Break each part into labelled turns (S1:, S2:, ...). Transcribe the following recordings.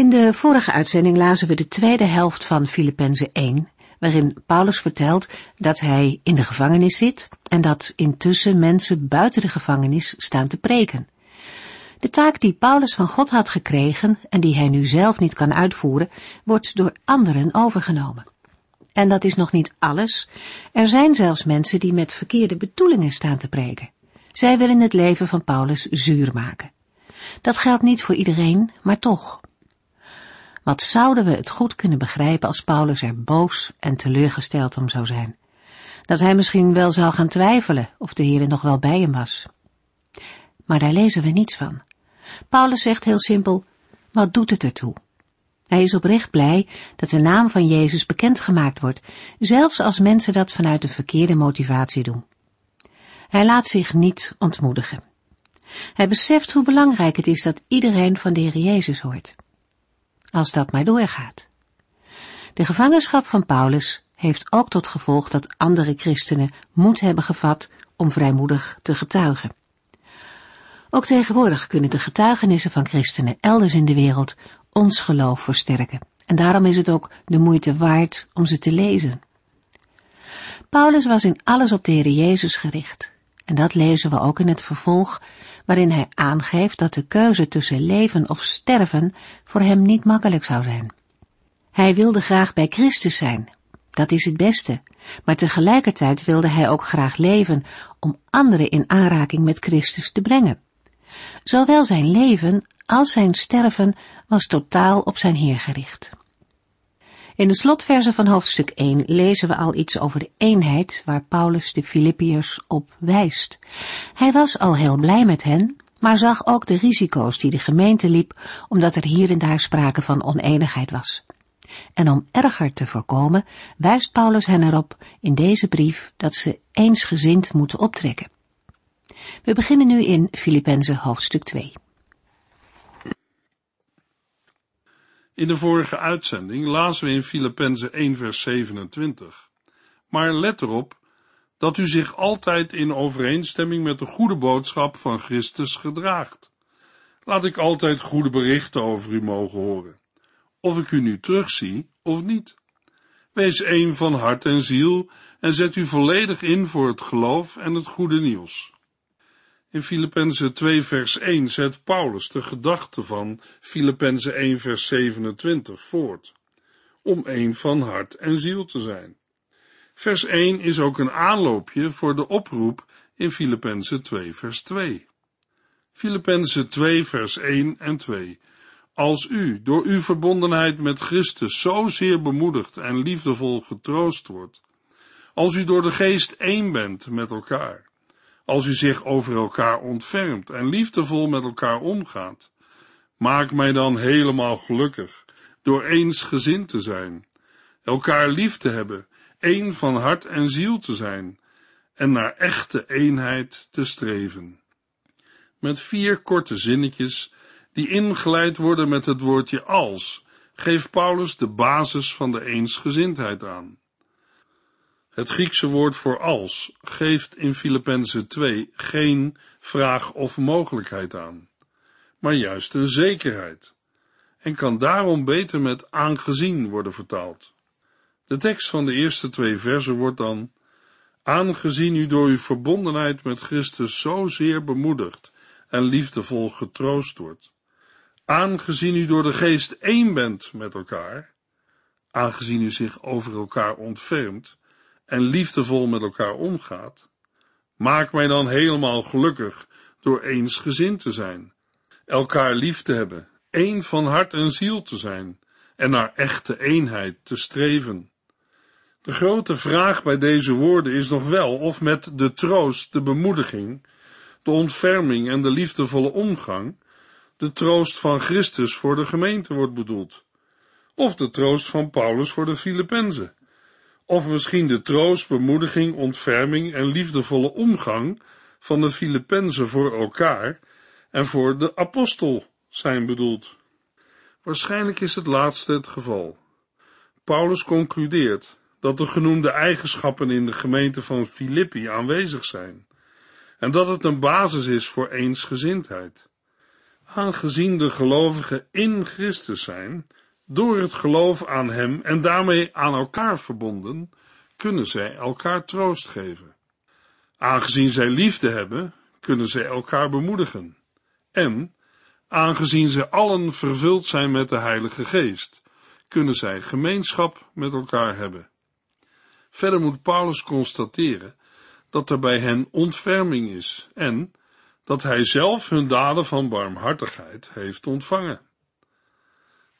S1: In de vorige uitzending lazen we de tweede helft van Filippenzen 1, waarin Paulus vertelt dat hij in de gevangenis zit en dat intussen mensen buiten de gevangenis staan te preken. De taak die Paulus van God had gekregen en die hij nu zelf niet kan uitvoeren, wordt door anderen overgenomen. En dat is nog niet alles. Er zijn zelfs mensen die met verkeerde bedoelingen staan te preken. Zij willen het leven van Paulus zuur maken. Dat geldt niet voor iedereen, maar toch. Wat zouden we het goed kunnen begrijpen als Paulus er boos en teleurgesteld om zou zijn? Dat hij misschien wel zou gaan twijfelen of de Heer nog wel bij hem was. Maar daar lezen we niets van. Paulus zegt heel simpel, wat doet het ertoe? Hij is oprecht blij dat de naam van Jezus bekendgemaakt wordt, zelfs als mensen dat vanuit een verkeerde motivatie doen. Hij laat zich niet ontmoedigen. Hij beseft hoe belangrijk het is dat iedereen van de Heer Jezus hoort als dat maar doorgaat. De gevangenschap van Paulus heeft ook tot gevolg dat andere christenen moed hebben gevat om vrijmoedig te getuigen. Ook tegenwoordig kunnen de getuigenissen van christenen elders in de wereld ons geloof versterken. En daarom is het ook de moeite waard om ze te lezen. Paulus was in alles op de Heer Jezus gericht. En dat lezen we ook in het vervolg, waarin hij aangeeft dat de keuze tussen leven of sterven voor hem niet makkelijk zou zijn. Hij wilde graag bij Christus zijn, dat is het beste, maar tegelijkertijd wilde hij ook graag leven om anderen in aanraking met Christus te brengen. Zowel zijn leven als zijn sterven was totaal op zijn Heer gericht. In de slotverse van hoofdstuk 1 lezen we al iets over de eenheid waar Paulus de Filippiërs op wijst. Hij was al heel blij met hen, maar zag ook de risico's die de gemeente liep, omdat er hier en daar sprake van oneenigheid was. En om erger te voorkomen, wijst Paulus hen erop in deze brief dat ze eensgezind moeten optrekken. We beginnen nu in Filippenzen hoofdstuk 2.
S2: In de vorige uitzending lazen we in Filippenzen 1 vers 27. Maar let erop dat u zich altijd in overeenstemming met de goede boodschap van Christus gedraagt. Laat ik altijd goede berichten over u mogen horen, of ik u nu terugzie of niet. Wees één van hart en ziel en zet u volledig in voor het geloof en het goede nieuws. In Filippenzen 2 vers 1 zet Paulus de gedachte van Filippenzen 1 vers 27 voort, om één van hart en ziel te zijn. Vers 1 is ook een aanloopje voor de oproep in Filippenzen 2 vers 2. Filippenzen 2 vers 1 en 2. Als u door uw verbondenheid met Christus zozeer bemoedigd en liefdevol getroost wordt, als u door de geest één bent met elkaar, als u zich over elkaar ontfermt en liefdevol met elkaar omgaat. Maak mij dan helemaal gelukkig door eensgezind te zijn, elkaar lief te hebben, één van hart en ziel te zijn en naar echte eenheid te streven. Met vier korte zinnetjes die ingeleid worden met het woordje als, geeft Paulus de basis van de eensgezindheid aan. Het Griekse woord voor als geeft in Filippenzen 2 geen vraag of mogelijkheid aan, maar juist een zekerheid, en kan daarom beter met aangezien worden vertaald. De tekst van de eerste twee versen wordt dan, aangezien u door uw verbondenheid met Christus zozeer bemoedigd en liefdevol getroost wordt, aangezien u door de geest één bent met elkaar, aangezien u zich over elkaar ontfermt, en liefdevol met elkaar omgaat, maak mij dan helemaal gelukkig door eensgezind te zijn, elkaar lief te hebben, één van hart en ziel te zijn en naar echte eenheid te streven. De grote vraag bij deze woorden is nog wel of met de troost, de bemoediging, de ontferming en de liefdevolle omgang de troost van Christus voor de gemeente wordt bedoeld, of de troost van Paulus voor de Filippenzen of misschien de troost, bemoediging, ontferming en liefdevolle omgang van de Filippenzen voor elkaar en voor de apostel zijn bedoeld. Waarschijnlijk is het laatste het geval. Paulus concludeert dat de genoemde eigenschappen in de gemeente van Filippi aanwezig zijn en dat het een basis is voor eensgezindheid. Aangezien de gelovigen in Christus zijn, door het geloof aan Hem en daarmee aan elkaar verbonden, kunnen zij elkaar troost geven. Aangezien zij liefde hebben, kunnen zij elkaar bemoedigen. En, aangezien ze allen vervuld zijn met de Heilige Geest, kunnen zij gemeenschap met elkaar hebben. Verder moet Paulus constateren dat er bij hen ontferming is en dat hij zelf hun daden van barmhartigheid heeft ontvangen.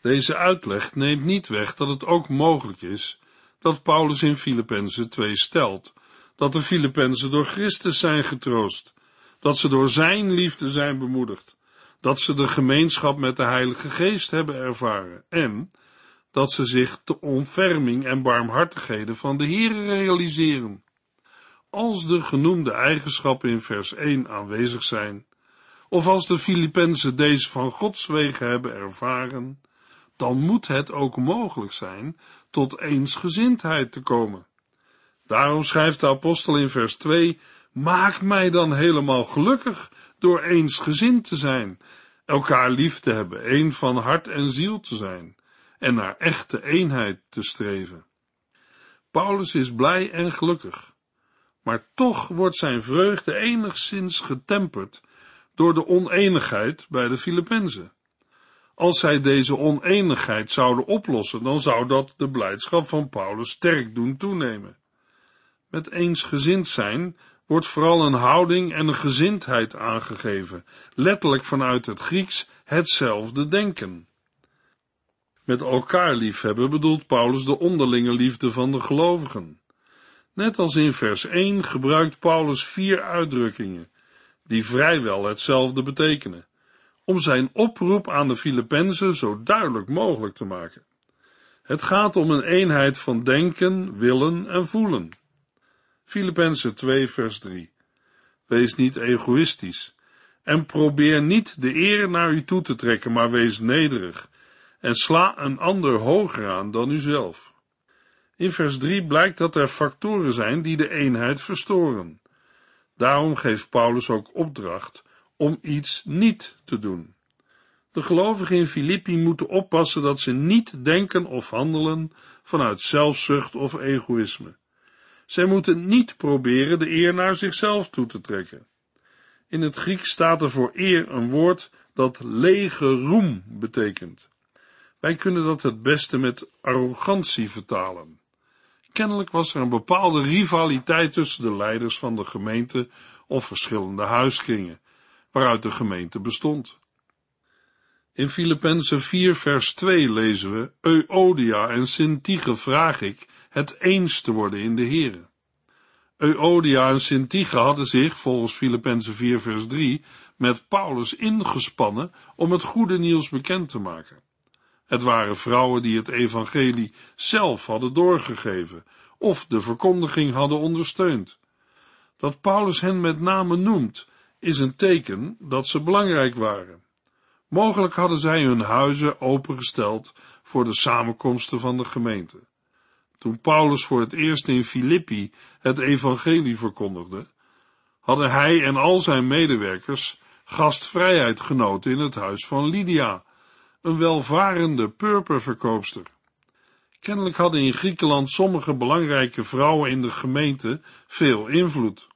S2: Deze uitleg neemt niet weg dat het ook mogelijk is dat Paulus in Filippenzen 2 stelt. Dat de Filippenzen door Christus zijn getroost, dat ze door zijn liefde zijn bemoedigd, dat ze de gemeenschap met de Heilige Geest hebben ervaren. En dat ze zich de ontferming en barmhartigheden van de Here realiseren. Als de genoemde eigenschappen in vers 1 aanwezig zijn, of als de Filippenzen deze van Gods wegen hebben ervaren, dan moet het ook mogelijk zijn tot eensgezindheid te komen. Daarom schrijft de apostel in vers 2, maak mij dan helemaal gelukkig door eensgezind te zijn, elkaar lief te hebben, één van hart en ziel te zijn en naar echte eenheid te streven. Paulus is blij en gelukkig, maar toch wordt zijn vreugde enigszins getemperd door de oneenigheid bij de Filippenzen. Als zij deze oneenigheid zouden oplossen, dan zou dat de blijdschap van Paulus sterk doen toenemen. Met eensgezind zijn wordt vooral een houding en een gezindheid aangegeven, letterlijk vanuit het Grieks hetzelfde denken. Met elkaar liefhebben bedoelt Paulus de onderlinge liefde van de gelovigen. Net als in vers 1 gebruikt Paulus vier uitdrukkingen, die vrijwel hetzelfde betekenen, om zijn oproep aan de Filippenzen zo duidelijk mogelijk te maken. Het gaat om een eenheid van denken, willen en voelen. Filippenzen 2 vers 3 Wees niet egoïstisch en probeer niet de eer naar u toe te trekken, maar wees nederig en sla een ander hoger aan dan uzelf. In vers 3 blijkt dat er factoren zijn die de eenheid verstoren. Daarom geeft Paulus ook opdracht om iets niet te doen. De gelovigen in Filippi moeten oppassen dat ze niet denken of handelen vanuit zelfzucht of egoïsme. Zij moeten niet proberen de eer naar zichzelf toe te trekken. In het Grieks staat er voor eer een woord dat lege roem betekent. Wij kunnen dat het beste met arrogantie vertalen. Kennelijk was er een bepaalde rivaliteit tussen de leiders van de gemeente of verschillende huiskringen, waaruit de gemeente bestond. In Filippenzen 4 vers 2 lezen we, Euodia en Sintige vraag ik het eens te worden in de Here. Euodia en Sintige hadden zich, volgens Filippenzen 4 vers 3, met Paulus ingespannen om het goede nieuws bekend te maken. Het waren vrouwen die het evangelie zelf hadden doorgegeven of de verkondiging hadden ondersteund. Dat Paulus hen met name noemt, is een teken dat ze belangrijk waren. Mogelijk hadden zij hun huizen opengesteld voor de samenkomsten van de gemeente. Toen Paulus voor het eerst in Filippi het evangelie verkondigde, hadden hij en al zijn medewerkers gastvrijheid genoten in het huis van Lydia, een welvarende purperverkoopster. Kennelijk hadden in Griekenland sommige belangrijke vrouwen in de gemeente veel invloed.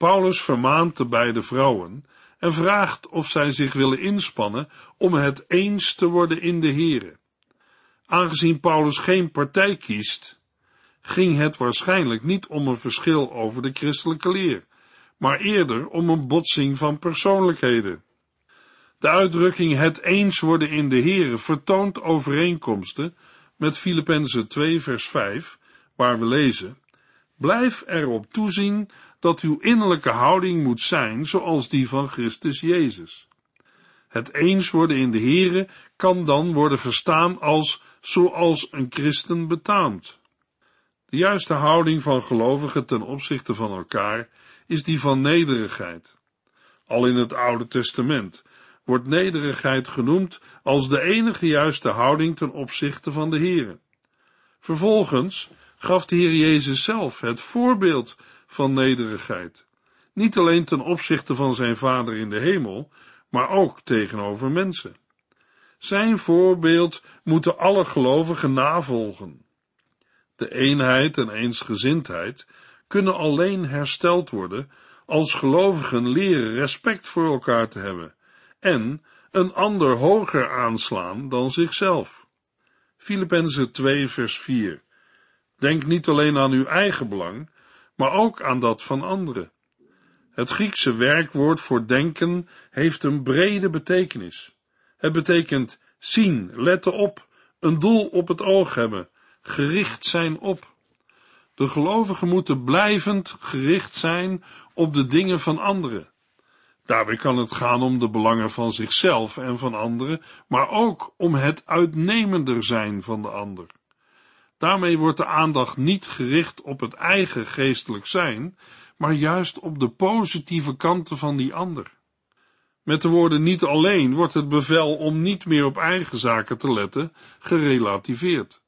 S2: Paulus vermaant de beide vrouwen en vraagt of zij zich willen inspannen om het eens te worden in de Here. Aangezien Paulus geen partij kiest, ging het waarschijnlijk niet om een verschil over de christelijke leer, maar eerder om een botsing van persoonlijkheden. De uitdrukking het eens worden in de Here vertoont overeenkomsten met Filippenzen 2 vers 5, waar we lezen, Blijf erop toezien dat uw innerlijke houding moet zijn zoals die van Christus Jezus. Het eens worden in de Here kan dan worden verstaan als zoals een christen betaamt. De juiste houding van gelovigen ten opzichte van elkaar is die van nederigheid. Al in het Oude Testament wordt nederigheid genoemd als de enige juiste houding ten opzichte van de Here. Vervolgens gaf de Heer Jezus zelf het voorbeeld van nederigheid, niet alleen ten opzichte van zijn Vader in de hemel, maar ook tegenover mensen. Zijn voorbeeld moeten alle gelovigen navolgen. De eenheid en eensgezindheid kunnen alleen hersteld worden als gelovigen leren respect voor elkaar te hebben en een ander hoger aanslaan dan zichzelf. Filippenzen 2 vers 4 Denk niet alleen aan uw eigen belang, maar ook aan dat van anderen. Het Griekse werkwoord voor denken heeft een brede betekenis. Het betekent zien, letten op, een doel op het oog hebben, gericht zijn op. De gelovigen moeten blijvend gericht zijn op de dingen van anderen. Daarbij kan het gaan om de belangen van zichzelf en van anderen, maar ook om het uitnemender zijn van de ander. Daarmee wordt de aandacht niet gericht op het eigen geestelijk zijn, maar juist op de positieve kanten van die ander. Met de woorden niet alleen wordt het bevel om niet meer op eigen zaken te letten gerelativeerd.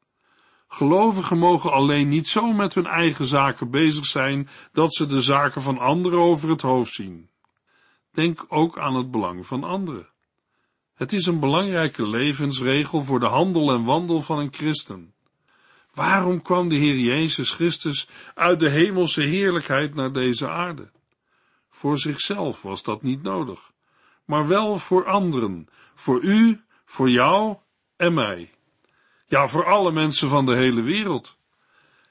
S2: Gelovigen mogen alleen niet zo met hun eigen zaken bezig zijn dat ze de zaken van anderen over het hoofd zien. Denk ook aan het belang van anderen. Het is een belangrijke levensregel voor de handel en wandel van een christen. Waarom kwam de Heer Jezus Christus uit de hemelse heerlijkheid naar deze aarde? Voor zichzelf was dat niet nodig, maar wel voor anderen, voor u, voor jou en mij. Ja, voor alle mensen van de hele wereld.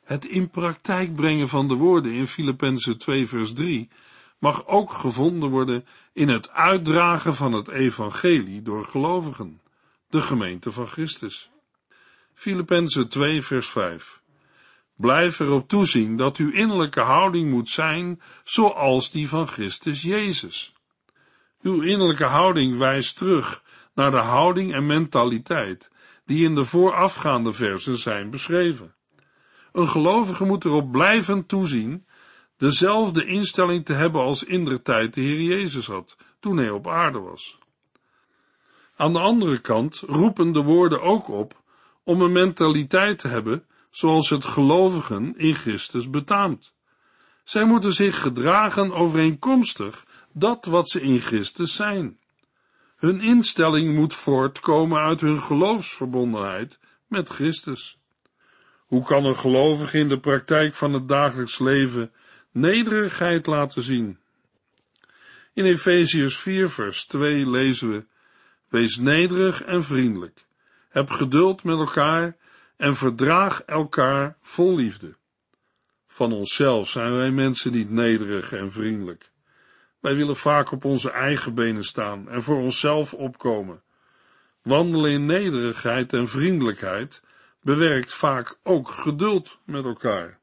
S2: Het in praktijk brengen van de woorden in Filippenzen 2 vers 3 mag ook gevonden worden in het uitdragen van het evangelie door gelovigen, de gemeente van Christus. Filippenzen 2 vers 5 Blijf erop toezien dat uw innerlijke houding moet zijn zoals die van Christus Jezus. Uw innerlijke houding wijst terug naar de houding en mentaliteit die in de voorafgaande versen zijn beschreven. Een gelovige moet erop blijven toezien dezelfde instelling te hebben als in de tijd de Heer Jezus had, toen hij op aarde was. Aan de andere kant roepen de woorden ook op om een mentaliteit te hebben zoals het gelovigen in Christus betaamt. Zij moeten zich gedragen overeenkomstig dat wat ze in Christus zijn. Hun instelling moet voortkomen uit hun geloofsverbondenheid met Christus. Hoe kan een gelovige in de praktijk van het dagelijks leven nederigheid laten zien? In Efeziërs 4 vers 2 lezen we, Wees nederig en vriendelijk, heb geduld met elkaar en verdraag elkaar vol liefde. Van onszelf zijn wij mensen niet nederig en vriendelijk. Wij willen vaak op onze eigen benen staan en voor onszelf opkomen. Wandelen in nederigheid en vriendelijkheid bewerkt vaak ook geduld met elkaar.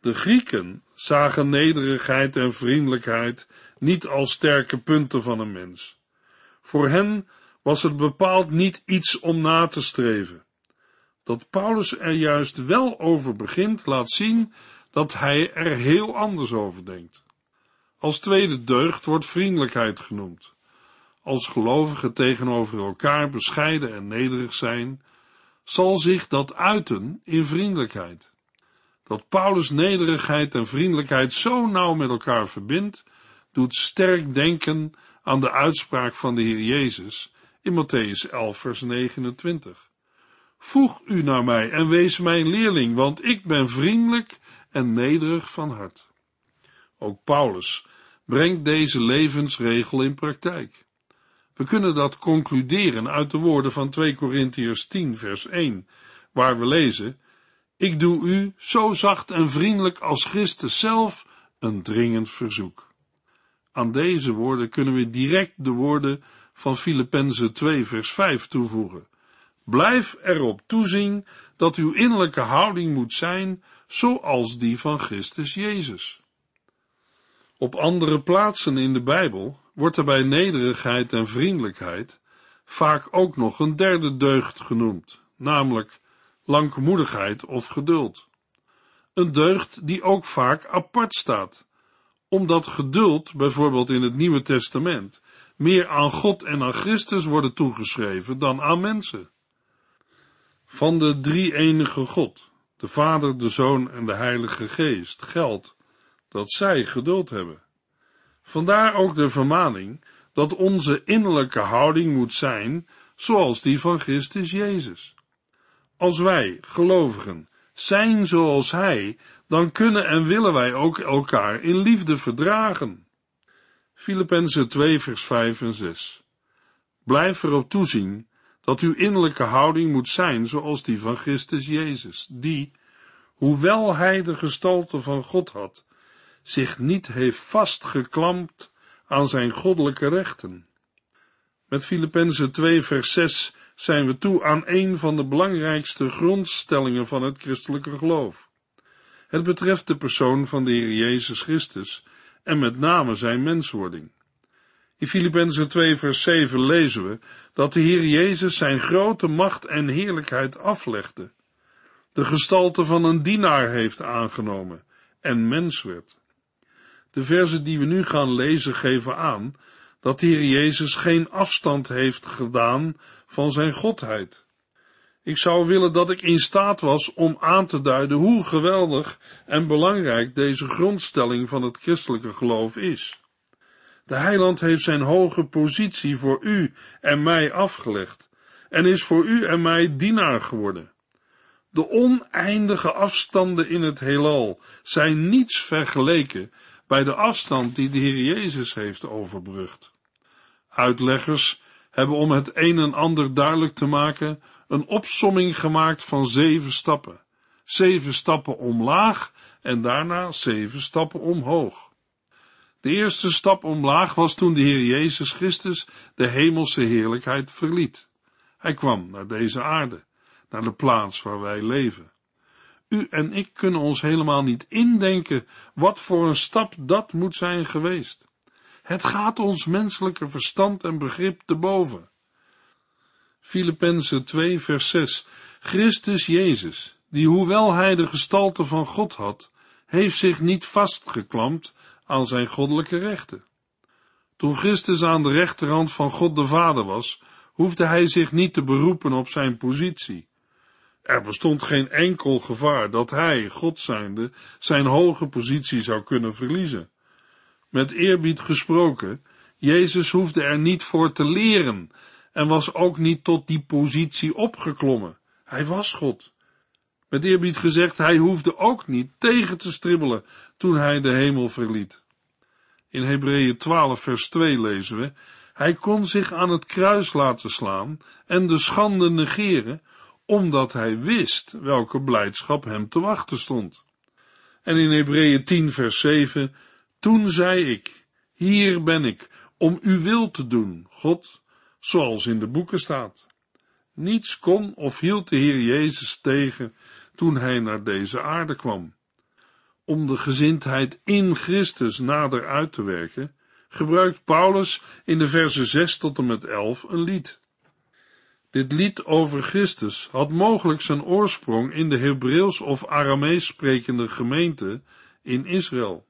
S2: De Grieken zagen nederigheid en vriendelijkheid niet als sterke punten van een mens. Voor hen was het bepaald niet iets om na te streven. Dat Paulus er juist wel over begint, laat zien dat hij er heel anders over denkt. Als tweede deugd wordt vriendelijkheid genoemd. Als gelovigen tegenover elkaar bescheiden en nederig zijn, zal zich dat uiten in vriendelijkheid. Dat Paulus nederigheid en vriendelijkheid zo nauw met elkaar verbindt, doet sterk denken aan de uitspraak van de Heer Jezus in Matthäus 11, vers 29. Voeg u naar mij en wees mijn leerling, want ik ben vriendelijk en nederig van hart. Ook Paulus brengt deze levensregel in praktijk. We kunnen dat concluderen uit de woorden van 2 Korintiërs 10 vers 1, waar we lezen, Ik doe u zo zacht en vriendelijk als Christus zelf een dringend verzoek. Aan deze woorden kunnen we direct de woorden van Filippenzen 2 vers 5 toevoegen. Blijf erop toezien dat uw innerlijke houding moet zijn zoals die van Christus Jezus. Op andere plaatsen in de Bijbel wordt er bij nederigheid en vriendelijkheid vaak ook nog een derde deugd genoemd, namelijk langmoedigheid of geduld. een deugd die ook vaak apart staat, omdat geduld, bijvoorbeeld in het Nieuwe Testament, meer aan God en aan Christus worden toegeschreven dan aan mensen. Van de drie-enige God, de Vader, de Zoon en de Heilige Geest, geldt dat zij geduld hebben. Vandaar ook de vermaning dat onze innerlijke houding moet zijn zoals die van Christus Jezus. Als wij, gelovigen, zijn zoals Hij, dan kunnen en willen wij ook elkaar in liefde verdragen. Filippenzen 2 vers 5 en 6 Blijf erop toezien dat uw innerlijke houding moet zijn zoals die van Christus Jezus, die, hoewel Hij de gestalte van God had, zich niet heeft vastgeklampt aan zijn goddelijke rechten. Met Filippenzen 2 vers 6 zijn we toe aan een van de belangrijkste grondstellingen van het christelijke geloof. Het betreft de persoon van de Heer Jezus Christus en met name zijn menswording. In Filippenzen 2 vers 7 lezen we dat de Heer Jezus zijn grote macht en heerlijkheid aflegde, de gestalte van een dienaar heeft aangenomen en mens werd. De verzen die we nu gaan lezen geven aan dat de Heer Jezus geen afstand heeft gedaan van zijn godheid. Ik zou willen dat ik in staat was om aan te duiden hoe geweldig en belangrijk deze grondstelling van het christelijke geloof is. De heiland heeft zijn hoge positie voor u en mij afgelegd en is voor u en mij dienaar geworden. De oneindige afstanden in het heelal zijn niets vergeleken bij de afstand die de Heer Jezus heeft overbrugd. Uitleggers hebben om het een en ander duidelijk te maken een opsomming gemaakt van zeven stappen. Zeven stappen omlaag en daarna zeven stappen omhoog. De eerste stap omlaag was toen de Heer Jezus Christus de hemelse heerlijkheid verliet. Hij kwam naar deze aarde, naar de plaats waar wij leven. U en ik kunnen ons helemaal niet indenken wat voor een stap dat moet zijn geweest. Het gaat ons menselijke verstand en begrip te boven. Filippenzen 2 vers 6 Christus Jezus, die hoewel hij de gestalte van God had, heeft zich niet vastgeklampt aan zijn goddelijke rechten. Toen Christus aan de rechterhand van God de Vader was, hoefde hij zich niet te beroepen op zijn positie. Er bestond geen enkel gevaar dat hij, God zijnde, zijn hoge positie zou kunnen verliezen. Met eerbied gesproken, Jezus hoefde er niet voor te leren en was ook niet tot die positie opgeklommen. Hij was God. Met eerbied gezegd, hij hoefde ook niet tegen te stribbelen toen hij de hemel verliet. In Hebreeën 12 vers 2 lezen we, hij kon zich aan het kruis laten slaan en de schande negeren, omdat hij wist welke blijdschap hem te wachten stond. En in Hebreeën 10 vers 7, toen zei ik, hier ben ik, om uw wil te doen, God, zoals in de boeken staat. Niets kon of hield de Heer Jezus tegen toen hij naar deze aarde kwam. Om de gezindheid in Christus nader uit te werken, gebruikt Paulus in de versen 6 tot en met 11 een lied. Dit lied over Christus had mogelijk zijn oorsprong in de Hebreeuws of Aramees sprekende gemeente in Israël,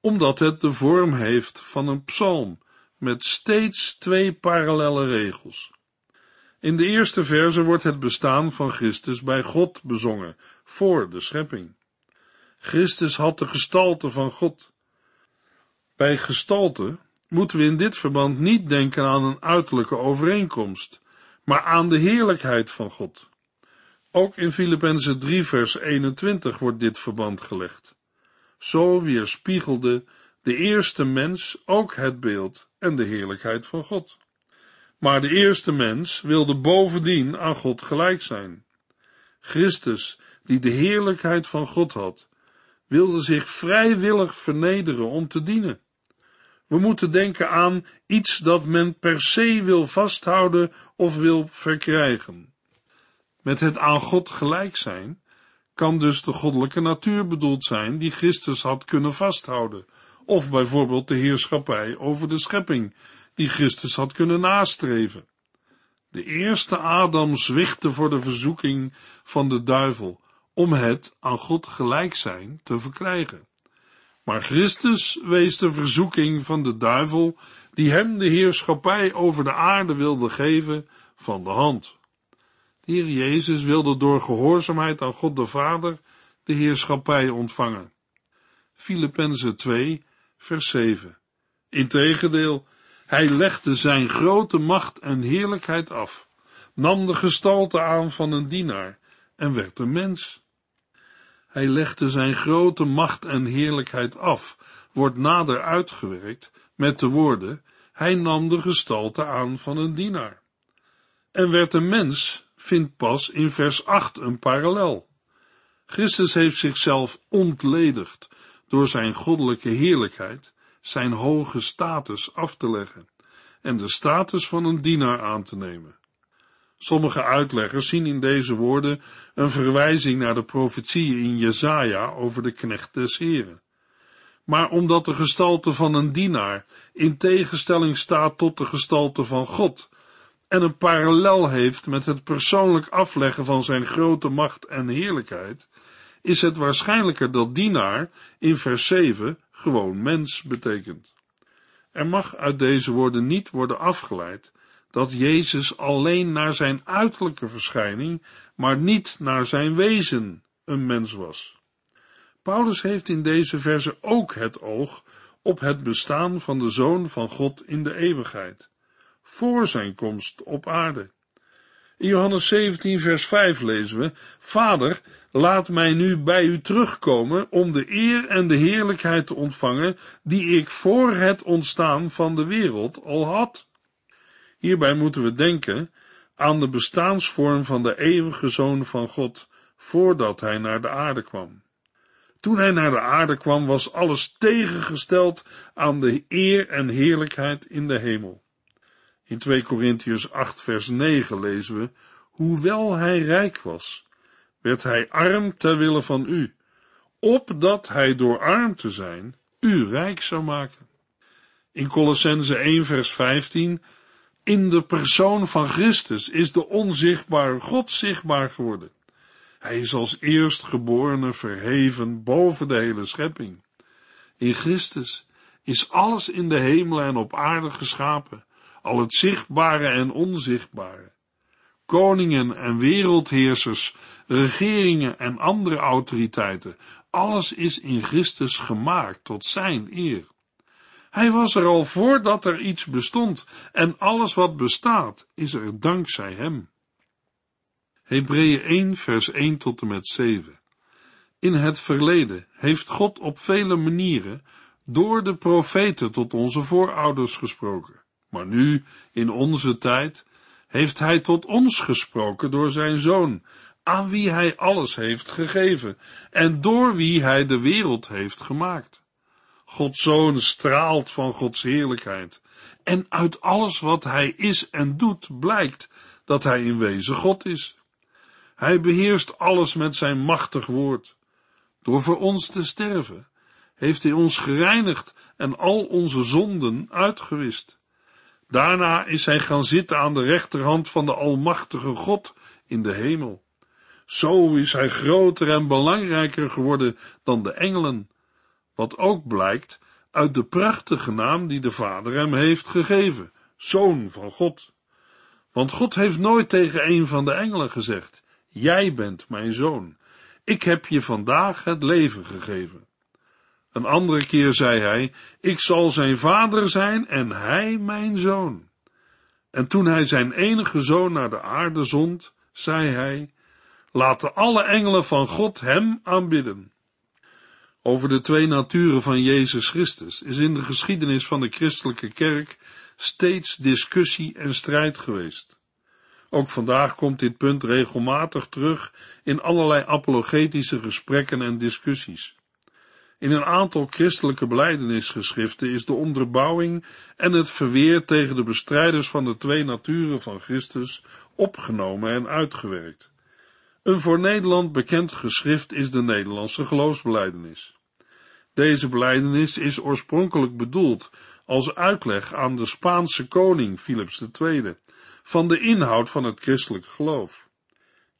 S2: omdat het de vorm heeft van een psalm met steeds twee parallelle regels. In de eerste verse wordt het bestaan van Christus bij God bezongen, voor de schepping. Christus had de gestalte van God. Bij gestalte moeten we in dit verband niet denken aan een uiterlijke overeenkomst, maar aan de heerlijkheid van God. Ook in Filippenzen 3 vers 21 wordt dit verband gelegd. Zo weerspiegelde de eerste mens ook het beeld en de heerlijkheid van God. Maar de eerste mens wilde bovendien aan God gelijk zijn. Christus, die de heerlijkheid van God had, wilde zich vrijwillig vernederen om te dienen. We moeten denken aan iets dat men per se wil vasthouden of wil verkrijgen. Met het aan God gelijk zijn kan dus de goddelijke natuur bedoeld zijn die Christus had kunnen vasthouden, of bijvoorbeeld de heerschappij over de schepping die Christus had kunnen nastreven. De eerste Adam zwichtte voor de verzoeking van de duivel, om het aan God gelijk zijn te verkrijgen. Maar Christus wees de verzoeking van de duivel, die hem de heerschappij over de aarde wilde geven, van de hand. De Heer Jezus wilde door gehoorzaamheid aan God de Vader de heerschappij ontvangen. Filippenzen 2, vers 7. Integendeel, hij legde zijn grote macht en heerlijkheid af, nam de gestalte aan van een dienaar en werd een mens. Hij legde zijn grote macht en heerlijkheid af, wordt nader uitgewerkt met de woorden, hij nam de gestalte aan van een dienaar. En werd een mens, vindt pas in vers 8 een parallel. Christus heeft zichzelf ontledigd door zijn goddelijke heerlijkheid, zijn hoge status af te leggen en de status van een dienaar aan te nemen. Sommige uitleggers zien in deze woorden een verwijzing naar de profetieën in Jesaja over de knecht des Heren. Maar omdat de gestalte van een dienaar in tegenstelling staat tot de gestalte van God en een parallel heeft met het persoonlijk afleggen van zijn grote macht en heerlijkheid, is het waarschijnlijker dat dienaar in vers 7 gewoon mens betekent. Er mag uit deze woorden niet worden afgeleid dat Jezus alleen naar zijn uiterlijke verschijning, maar niet naar zijn wezen een mens was. Paulus heeft in deze verse ook het oog op het bestaan van de Zoon van God in de eeuwigheid, voor zijn komst op aarde. In Johannes 17, vers 5 lezen we: Vader, laat mij nu bij u terugkomen om de eer en de heerlijkheid te ontvangen die ik voor het ontstaan van de wereld al had. Hierbij moeten we denken aan de bestaansvorm van de eeuwige Zoon van God voordat hij naar de aarde kwam. Toen hij naar de aarde kwam, was alles tegengesteld aan de eer en heerlijkheid in de hemel. In 2 Korintiërs 8 vers 9 lezen we, hoewel hij rijk was, werd hij arm ter wille van u, opdat hij door arm te zijn u rijk zou maken. In Colossense 1 vers 15, in de persoon van Christus is de onzichtbare God zichtbaar geworden. Hij is als eerstgeborene verheven boven de hele schepping. In Christus is alles in de hemel en op aarde geschapen, al het zichtbare en onzichtbare. Koningen en wereldheersers, regeringen en andere autoriteiten, alles is in Christus gemaakt tot zijn eer. Hij was er al voordat er iets bestond en alles wat bestaat is er dankzij hem. Hebreeën 1 vers 1 tot en met 7 In het verleden heeft God op vele manieren door de profeten tot onze voorouders gesproken. Maar nu, in onze tijd, heeft hij tot ons gesproken door zijn zoon, aan wie hij alles heeft gegeven en door wie hij de wereld heeft gemaakt. Gods zoon straalt van Gods heerlijkheid en uit alles wat hij is en doet blijkt dat hij in wezen God is. Hij beheerst alles met zijn machtig woord. Door voor ons te sterven heeft hij ons gereinigd en al onze zonden uitgewist. Daarna is hij gaan zitten aan de rechterhand van de Almachtige God in de hemel. Zo is hij groter en belangrijker geworden dan de engelen, wat ook blijkt uit de prachtige naam die de Vader hem heeft gegeven, Zoon van God. Want God heeft nooit tegen een van de engelen gezegd, Jij bent mijn zoon, ik heb je vandaag het leven gegeven. Een andere keer zei hij, ik zal zijn vader zijn en hij mijn zoon. En toen hij zijn enige zoon naar de aarde zond, zei hij, laten alle engelen van God hem aanbidden. Over de twee naturen van Jezus Christus is in de geschiedenis van de christelijke kerk steeds discussie en strijd geweest. Ook vandaag komt dit punt regelmatig terug in allerlei apologetische gesprekken en discussies. In een aantal christelijke beleidenisgeschriften is de onderbouwing en het verweer tegen de bestrijders van de twee naturen van Christus opgenomen en uitgewerkt. Een voor Nederland bekend geschrift is de Nederlandse geloofsbeleidenis. Deze beleidenis is oorspronkelijk bedoeld als uitleg aan de Spaanse koning Philips II van de inhoud van het christelijk geloof.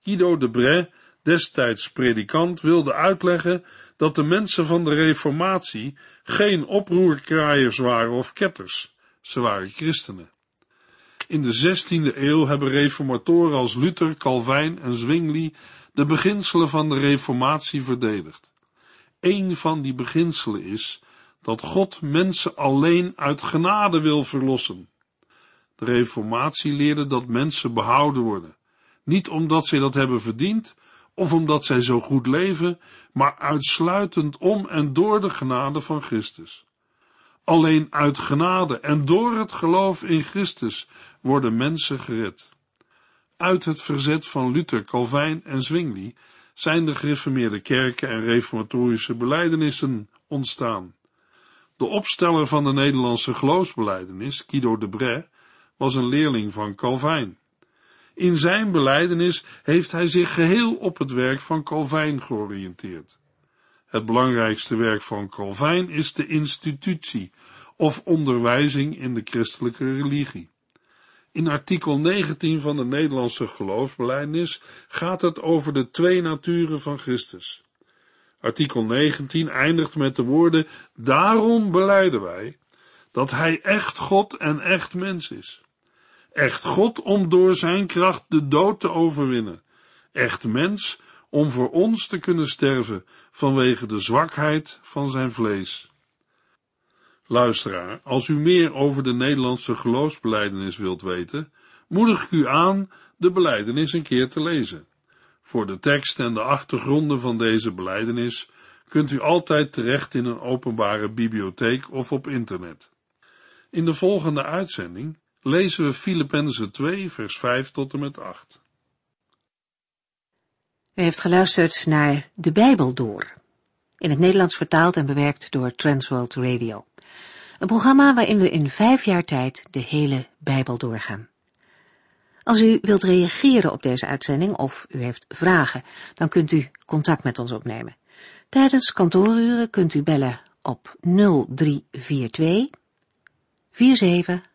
S2: Guido de Bray destijds predikant, wilde uitleggen dat de mensen van de Reformatie geen oproerkraaiers waren of ketters. Ze waren christenen. In de 16e eeuw hebben reformatoren als Luther, Calvijn en Zwingli de beginselen van de Reformatie verdedigd. Een van die beginselen is dat God mensen alleen uit genade wil verlossen. De Reformatie leerde dat mensen behouden worden, niet omdat zij dat hebben verdiend of omdat zij zo goed leven, maar uitsluitend om en door de genade van Christus. Alleen uit genade en door het geloof in Christus worden mensen gered. Uit het verzet van Luther, Calvijn en Zwingli zijn de gereformeerde kerken en reformatorische beleidenissen ontstaan. De opsteller van de Nederlandse geloofsbeleidenis, Guido de Bray, was een leerling van Calvijn. In zijn beleidenis heeft hij zich geheel op het werk van Calvijn georiënteerd. Het belangrijkste werk van Calvijn is de institutie of onderwijzing in de christelijke religie. In artikel 19 van de Nederlandse geloofsbelijdenis gaat het over de twee naturen van Christus. Artikel 19 eindigt met de woorden, daarom beleiden wij dat hij echt God en echt mens is. Echt God om door zijn kracht de dood te overwinnen. Echt mens om voor ons te kunnen sterven vanwege de zwakheid van zijn vlees. Luisteraar, als u meer over de Nederlandse geloofsbeleidenis wilt weten, moedig ik u aan de beleidenis een keer te lezen. Voor de tekst en de achtergronden van deze beleidenis kunt u altijd terecht in een openbare bibliotheek of op internet. In de volgende uitzending lezen we Filippenzen 2 vers 5 tot en met 8.
S1: U heeft geluisterd naar De Bijbel Door, in het Nederlands vertaald en bewerkt door Transworld Radio. Een programma waarin we in vijf jaar tijd de hele Bijbel doorgaan. Als u wilt reageren op deze uitzending of u heeft vragen, dan kunt u contact met ons opnemen. Tijdens kantooruren kunt u bellen op 0342 47